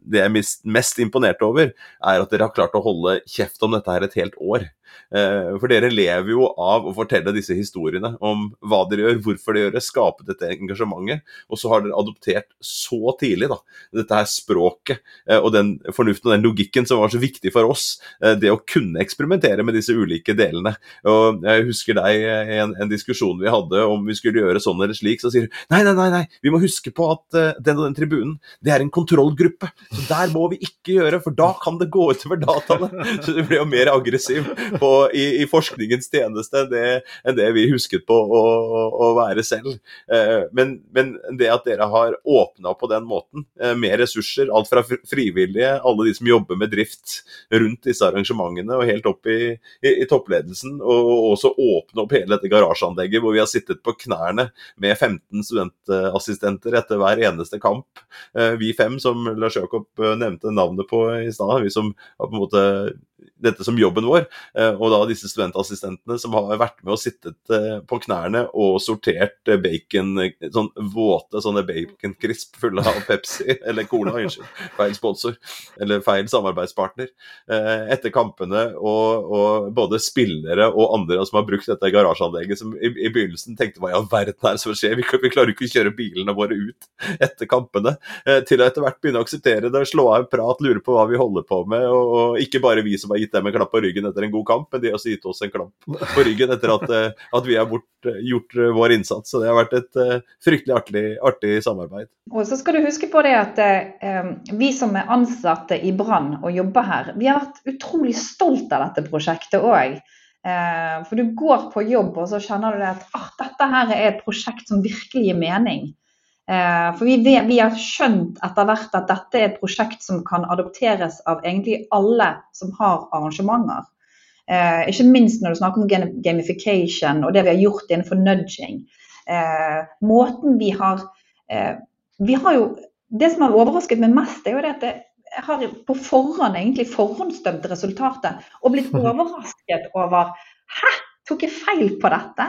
Det jeg er mest imponert over, er at dere har klart å holde kjeft om dette her et helt år. For dere lever jo av å fortelle disse historiene om hva dere gjør, hvorfor dere gjør det, skape dette engasjementet. Og så har dere adoptert så tidlig da, dette her språket og den fornuften og den logikken som var så viktig for oss. Det å kunne eksperimentere med disse ulike delene. Og Jeg husker deg i en, en, diskusjon vi hadde om vi skulle gjøre sånn eller slik, så sier hun nei, nei, nei, nei, vi må huske på at den og den tribunen, det er en kontrollgruppe. Så der må vi ikke gjøre, for da kan det gå utover dataene. Så du blir jo mer aggressiv på i, i, forskningens tjeneste enn det, enn det, vi husket på å, å være selv. Uh, men, men, det at dere har åpna på den måten, uh, med ressurser, alt fra frivillige, alle de som jobber med drift rundt disse arrangementene, og helt opp i, i, i toppledelsen, og også åpne opp hele dette garasjeanlegget hvor vi har sittet på knærne med 15 studentassistenter etter hver eneste kamp. Eh, vi fem, som Lars Jakob nevnte navnet på i stad, vi som har på en måte dette som jobben vår. Eh, og da disse studentassistentene som har vært med og sittet eh, på knærne og sortert eh, bacon, sånn våte sånne baconcrisp fulle av Pepsi, eller Cola, unnskyld, feil sponsor, eller feil samarbeidspartner, etter kampene. Og, og, både spillere og andre som har brukt dette garasjeanlegget, som i, i begynnelsen tenkte hva i all verden er det som skjer, vi, vi klarer ikke å kjøre bilene våre ut etter kampene, til å etter hvert begynne å akseptere det, slå av en prat, lure på hva vi holder på med, og, og ikke bare vi som som har gitt dem en klapp på ryggen etter en god kamp, men de har også gitt oss en klapp på ryggen etter at, eh, at vi har bort, gjort vår innsats. Så det har vært et fryktelig artig, artig samarbeid. Og så skal du huske på det at eh, vi som er ansatte i Brann og jobber her, vi har vært utrolig stolt av dette prosjektet òg. Eh, for du går på jobb og så kjenner du at ah, dette her er et prosjekt som virkelig gir mening. Eh, for vi, vet, vi, har skjønt etter hvert at dette er et prosjekt som kan adopteres av egentlig alle som har arrangementer. Eh, ikke minst når du snakker om gamification og det vi har gjort innenfor nudging. Eh, måten vi har Vi har jo Det som har overrasket meg mest, er jo det at jeg har på forhånd egentlig forhåndsdømt resultatet og blitt overrasket over Hæ, tok jeg feil på dette?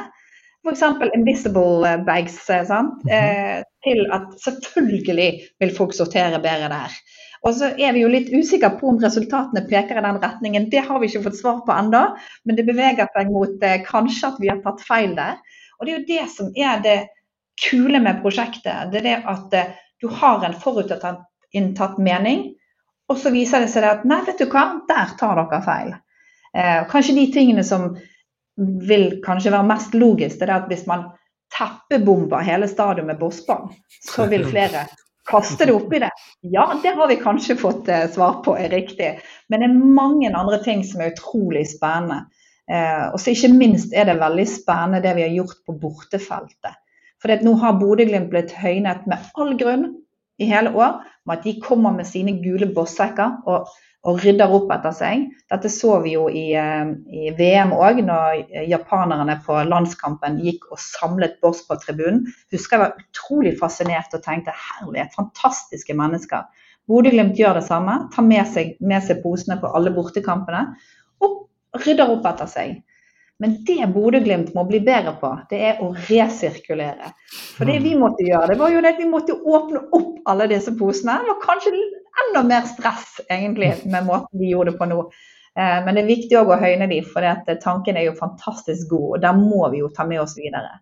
F.eks. invisible bags. Sant? Eh, til at selvfølgelig vil folk sortere bedre der. Og så er vi jo litt usikre på om resultatene peker i den retningen. Det har vi ikke fått svar på ennå, men det beveger seg mot eh, kanskje at vi har tatt feil der. Og det er jo det som er det kule med prosjektet. Det er det at eh, du har en forutinntatt mening, og så viser det seg at nei, vet du hva, der tar dere feil. Eh, kanskje de tingene som vil kanskje være mest logisk, det er at hvis man teppebomber hele stadion med bossbang, så vil flere kaste det oppi det. Ja, det har vi kanskje fått eh, svar på er riktig, men det er mange andre ting som er utrolig spennende. Eh, og så ikke minst er det veldig spennende det vi har gjort på bortefeltet. For nå har Bodø-Glimt blitt høynet med all grunn i hele år med at de kommer med sine gule bossekker og og rydder opp etter seg. Dette så vi jo i, eh, i VM òg, når japanerne på landskampen gikk og samlet Boss på tribunen. Husker jeg var utrolig fascinert og tenkte herlighet, fantastiske mennesker. Bodø-Glimt gjør det samme, tar med seg, med seg posene på alle bortekampene og rydder opp etter seg. Men det Bodø-Glimt må bli bedre på, det er å resirkulere. For det vi måtte gjøre, det var jo det at vi måtte åpne opp alle disse posene. Det var kanskje enda mer stress egentlig med måten de gjorde det på nå. Eh, men det er viktig å høyne de, for tanken er jo fantastisk god, og der må vi jo ta med oss videre.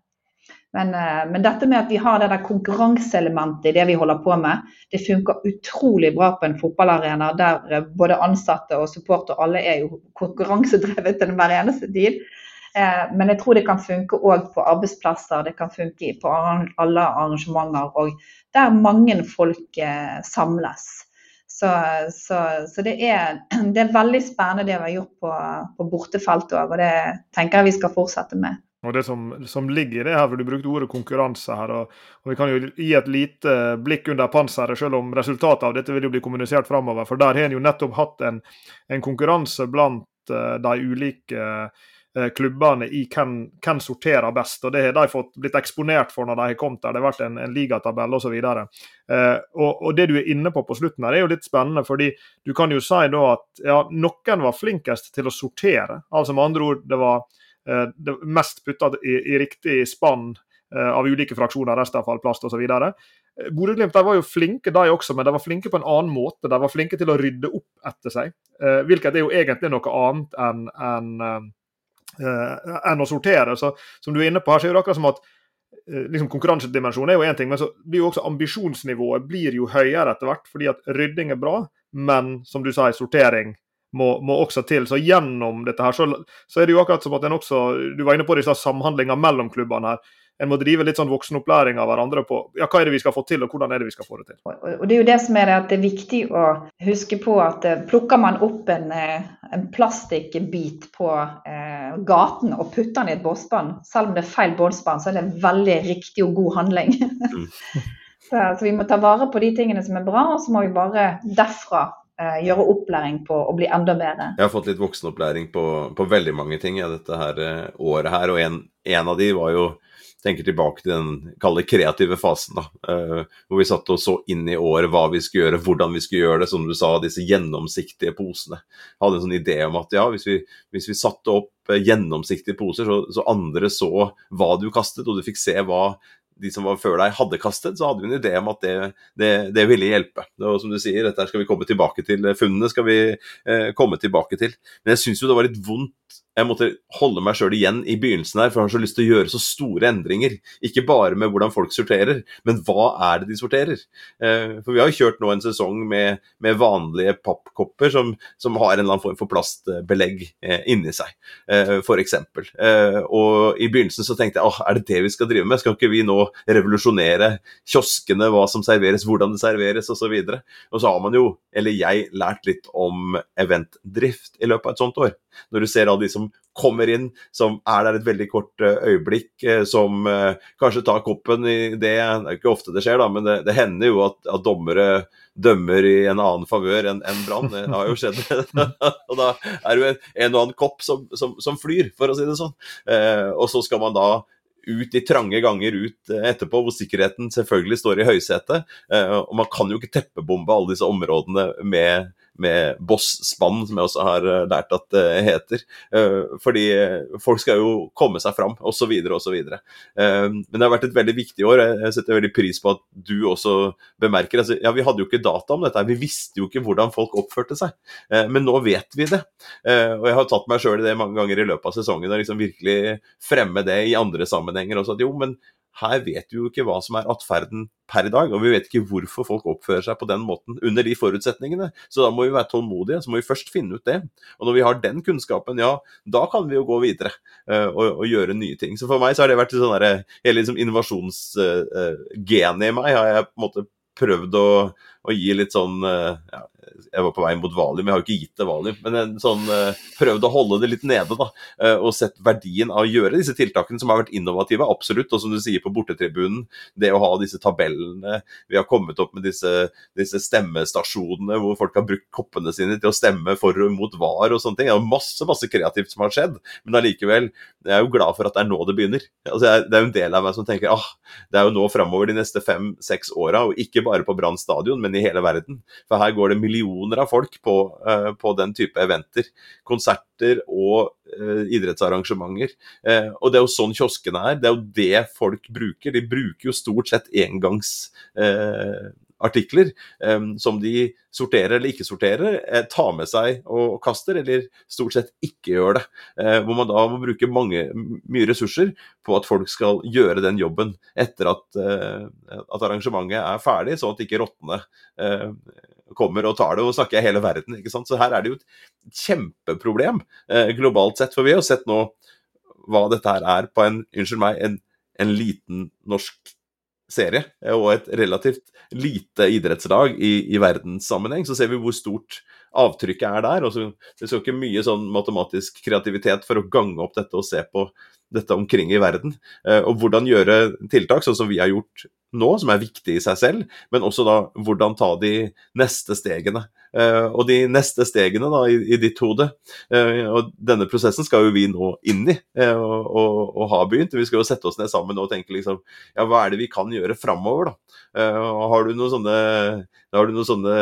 Men, eh, men, dette med at vi har det der konkurranseelementet i det vi holder på med, det funker utrolig bra på en fotballarena der eh, både ansatte og supporter, alle er jo konkurransedrevet til hver eneste tid. Men jeg tror det kan funke òg på arbeidsplasser, det kan funke på alle arrangementer og der mange folk samles. Så, så, så det, er, det, er, veldig spennende det vi har gjort på, på bortefeltet òg, og det tenker jeg vi skal fortsette med. Og Det som, som, ligger i det her, for du brukte ordet konkurranse her, og, og, Vi kan jo gi et lite blikk under panseret, selv om resultatet av dette vil jo bli kommunisert framover. For der har en jo nettopp hatt en, en konkurranse blant uh, de ulike Eh, klubbene i hvem, hvem sorterer best. og Det har de fått blitt eksponert for når de har kommet der. Det har vært en, en ligatabell osv. Eh, og, og det du er inne på på slutten her, er jo litt spennende. fordi du kan jo si da at ja, noen var flinkest til å sortere. altså Med andre ord, det var eh, det mest putta i, i, riktig spann eh, av ulike fraksjoner, restavfall, plast osv. Eh, Bodø-Glimt var jo flinke de også, men de var flinke på en annen måte. De var flinke til å rydde opp etter seg. Eh, hvilket er jo egentlig noe annet enn en, eh, enn å sortere. Så som du er inne på her, så er det akkurat som at eh, liksom Konkurransedimensjonen er jo én ting, men så blir jo også ambisjonsnivået blir jo høyere etter hvert. Fordi at rydding er bra, men som du sa, sortering må, må også til. Så gjennom dette her, så, så, er det jo akkurat som at en også Du var inne på disse samhandlinga mellom klubbene her en må drive litt sånn voksenopplæring av hverandre på ja, hva er det vi skal få til, og hvordan er det vi skal få det til. Og Det er jo det som er det at det er viktig å huske på at eh, plukker man opp en, eh, en plastikkbit på eh, gaten og putter den i et båsbånd, selv om det er feil båsbånd, så er det en veldig riktig og god handling. Mm. så, så, vi må ta vare på de tingene som er bra, og så må vi bare derfra eh, gjøre opplæring på å bli enda bedre. Jeg har fått litt voksenopplæring på, på veldig mange ting ja, dette her året her, og en, en av de var jo tenker tilbake til den kalde kreative fasen, da, uh, hvor vi satt og så inn i året hva vi skulle gjøre, hvordan vi skulle gjøre det. Som du sa, disse gjennomsiktige posene. Jeg hadde en sånn idé om at ja, hvis vi, hvis vi satte opp uh, gjennomsiktige poser, så, så, andre så hva du kastet, og du fikk se hva de som var før deg hadde kastet, så hadde vi en idé om at det, det, det ville hjelpe. Og som du sier, dette skal vi komme tilbake til. Funnene skal vi uh, komme tilbake til. Men jeg syns jo det var litt vondt jeg måtte holde meg sjøl igjen i begynnelsen her, for jeg har så lyst til å gjøre så store endringer. Ikke bare med hvordan folk sorterer, men hva er det de sorterer? Eh, for vi har jo kjørt nå en sesong med, med vanlige pappkopper som, som, har en eller annen form for plastbelegg eh, inni seg, eh, f.eks. Eh, og i begynnelsen så tenkte jeg åh, er det det vi skal drive med? Skal ikke vi nå revolusjonere kioskene, hva som serveres, hvordan det serveres osv.? Og, så og så har man jo, eller jeg, lært litt om eventdrift i løpet av et sånt år. Når du ser alle de som kommer inn, som er der et veldig kort eh, øyeblikk, eh, som eh, kanskje tar koppen i det Det er ikke ofte det skjer, da, men det, det hender jo at, at, dommere dømmer i en annen favør enn en Brann. Det har jo skjedd. og da er det jo en, og annen kopp som, som, som, flyr, for å si det sånn. og så skal man da ut i trange ganger ut etterpå, hvor sikkerheten selvfølgelig står i høysetet. og man kan jo ikke teppebombe alle disse områdene med med Boss-spann, som jeg også har eh, lært at det heter. Eh, fordi folk skal jo komme seg fram, osv., osv. Eh, men det har vært et veldig viktig år. Jeg setter veldig pris på at du også bemerker altså, Ja, vi hadde jo ikke data om dette, vi visste jo ikke hvordan folk oppførte seg. Men nå vet vi det. Og jeg har tatt meg sjøl i det mange ganger i løpet av sesongen, og liksom virkelig fremme det i andre sammenhenger også. At jo, men her vet vi jo ikke hva som er atferden per dag, og vi vet ikke hvorfor folk oppfører seg på den måten under de forutsetningene. Så da må vi være tålmodige, så må vi først finne ut det. Og når vi har den kunnskapen, ja, da kan vi jo gå videre uh, og, og, gjøre nye ting. Så for meg så har det vært sånn derre Hele liksom innovasjonsgenet uh, i meg har jeg på en måte prøvd å, å gi litt sånn uh, ja, jeg var på vei mot valium, jeg har jo ikke gitt det valium. Men en sånn, uh, prøvd å holde det litt nede, da. Uh, og sett verdien av å gjøre disse tiltakene som har vært innovative, absolutt. Og som du sier på bortetribunen, det å ha disse tabellene. Vi har kommet opp med disse, disse stemmestasjonene hvor folk har brukt koppene sine til å stemme for og mot VAR og sånne ting. Det er masse, masse kreativt som har skjedd. Men allikevel, jeg er jo glad for at det er nå det begynner. Altså, det er jo en del av meg som tenker ah, det er jo nå framover de neste fem-seks åra, og ikke bare på Brann stadion, men i hele verden. For her går det millioner av folk på, uh, på den type eventer. Konserter og uh, idrettsarrangementer. Uh, og det er jo sånn kioskene er. Det er jo det folk bruker. De bruker jo stort sett engangs artikler um, som de sorterer eller ikke sorterer, eh, tar med seg og kaster, eller stort sett ikke gjør det. Eh, hvor man da må bruke mange, mye ressurser på at folk skal gjøre den jobben etter at, eh, at arrangementet er ferdig, sånn at ikke rottene eh, kommer og tar det. Og snakker jeg hele verden, ikke sant. Så her er det jo et kjempeproblem eh, globalt sett. For vi har sett nå hva dette her er på en, unnskyld meg, en, en liten norsk serie eh, og et relativt lite idrettslag i, i verdenssammenheng, så ser vi hvor stort avtrykket er der. og så, Det skal ikke mye sånn matematisk kreativitet for å gange opp dette og se på dette omkring i verden. Eh, og hvordan gjøre tiltak, sånn som vi har gjort nå, som er viktig i seg selv, men også da hvordan ta de neste stegene. Uh, og de neste stegene da, i, i ditt hode, uh, og denne prosessen skal jo vi nå inn i uh, og, og, ha begynt. Vi skal jo sette oss ned sammen og tenke liksom, ja, hva er det vi kan gjøre framover, da. har, du noen sånne, har du noen sånne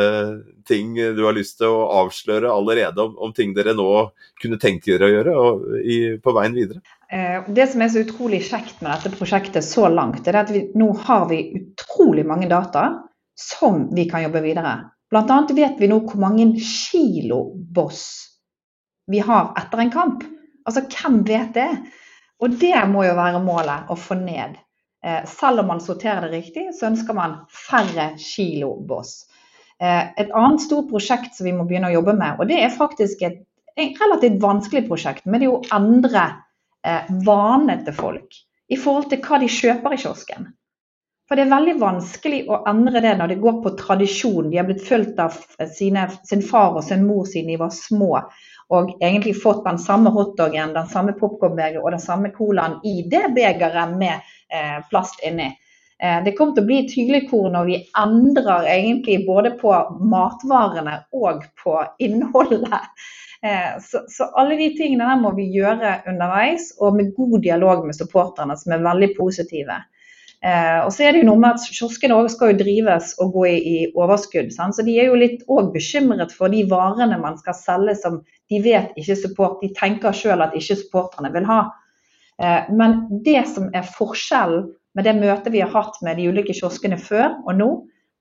ting du har lyst til å avsløre allerede om, om ting dere nå kunne tenkt dere å gjøre og, i, på veien videre? Det som er så utrolig kjekt med dette prosjektet så langt, er at vi, nå har vi utrolig mange data som vi kan jobbe videre annet vet vi nå hvor mange kilo boss vi har etter en kamp. Altså, hvem vet det? Og det må jo være målet, å få ned. Eh, selv om man sorterer det riktig, så ønsker man færre kilo boss. Eh, et annet stort prosjekt som vi må begynne å jobbe med, og det er faktisk et, relativt vanskelig prosjekt, men det er å endre eh, vanene til folk i forhold til hva de kjøper i kiosken. For det er veldig vanskelig å endre det når det går på tradisjon. De har blitt fulgt av sine, sin far og sin mor siden de var små. Og egentlig fått den samme hotdogen, den samme popkornbegeret og den samme colaen i det begeret med eh, plast inni. Eh, det kommer til å bli et når vi endrer egentlig både på matvarene og på innholdet. Eh, så, så, alle de tingene der må vi gjøre underveis, og med god dialog med supporterne, som er veldig positive. Eh, og så er det jo noe med at Kioskene også skal jo drives og gå i, i overskudd. Sant? Så de er jo litt bekymret for de varene man skal selge som de vet ikke support. De tenker sjøl at ikke supporterne vil ha. Men det som er forskjellen med det møtet vi har hatt med de ulike kioskene før og nå,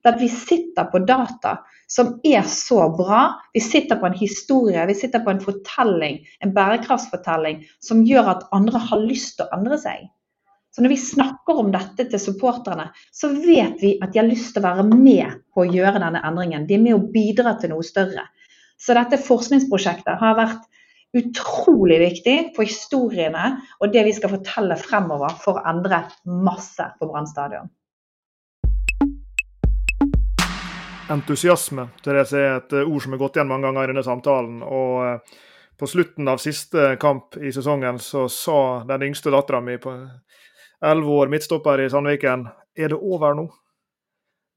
at vi sitter på data som er så bra. Vi sitter på en historie, vi sitter på en fortelling, en bærekraftsfortelling, som gjør at andre har lyst til å endre seg. Så når vi snakker om dette til supporterne, så vet vi at de har lyst til å være med på å gjøre denne endringen. De er med å bidra til noe større. Så dette forskningsprosjektet har vært utrolig viktig for historiene og det vi skal fortelle fremover for å endre masse på Brann stadion. Entusiasme Therese, er et ord som er gått igjen mange ganger i denne samtalen. og eh, På slutten av siste kamp i sesongen så sa den yngste dattera mi på elleve år, midtstopper i Sandviken, er det over nå?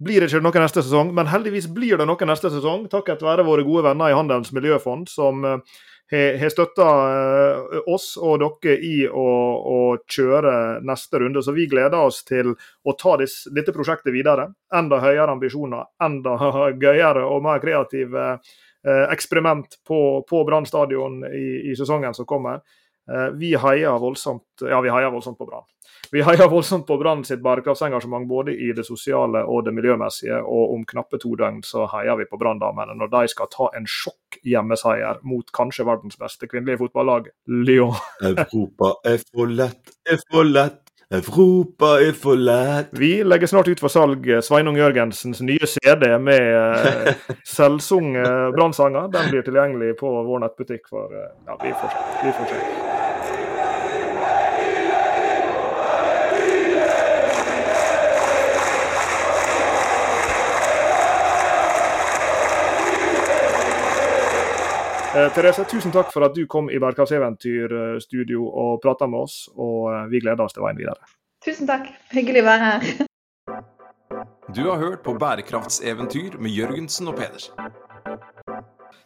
Blir det ikke noe neste sesong, men heldigvis blir det noe neste sesong, takket være våre gode venner i Handelens miljøfond, som eh, har støtta eh, oss og dere i å, å, kjøre neste runde. Så vi gleder oss til å ta dis, dette prosjektet videre. Enda høyere ambisjoner, enda gøyere og mer kreative eh, eksperiment på, på Brann stadion i, i, sesongen som kommer. Eh, vi heier voldsomt, ja, vi heier voldsomt på Brann. Vi heier voldsomt på Brann sitt bærekraftsengasjement både i det sosiale og det miljømessige, og om knappe to døgn så heier vi på Brann-damene når de skal ta en sjokk hjemmeseier mot kanskje verdens beste kvinnelige fotballag, Lyon. Europa er for lett, er for lett. Europa er for lett. Vi legger snart ut for salg Sveinung Jørgensens nye CD med uh, selvsunge brannsanger. Den blir tilgjengelig på vår nettbutikk for Ja, vi får se. Vi får se. Therese, tusen takk for at du kom i Bærekraftseventyrstudio og prata med oss. Og eh, vi gleder oss til veien videre. Tusen takk. Hyggelig å være her. Du har hørt på Bærekraftseventyr med Jørgensen og Pedersen.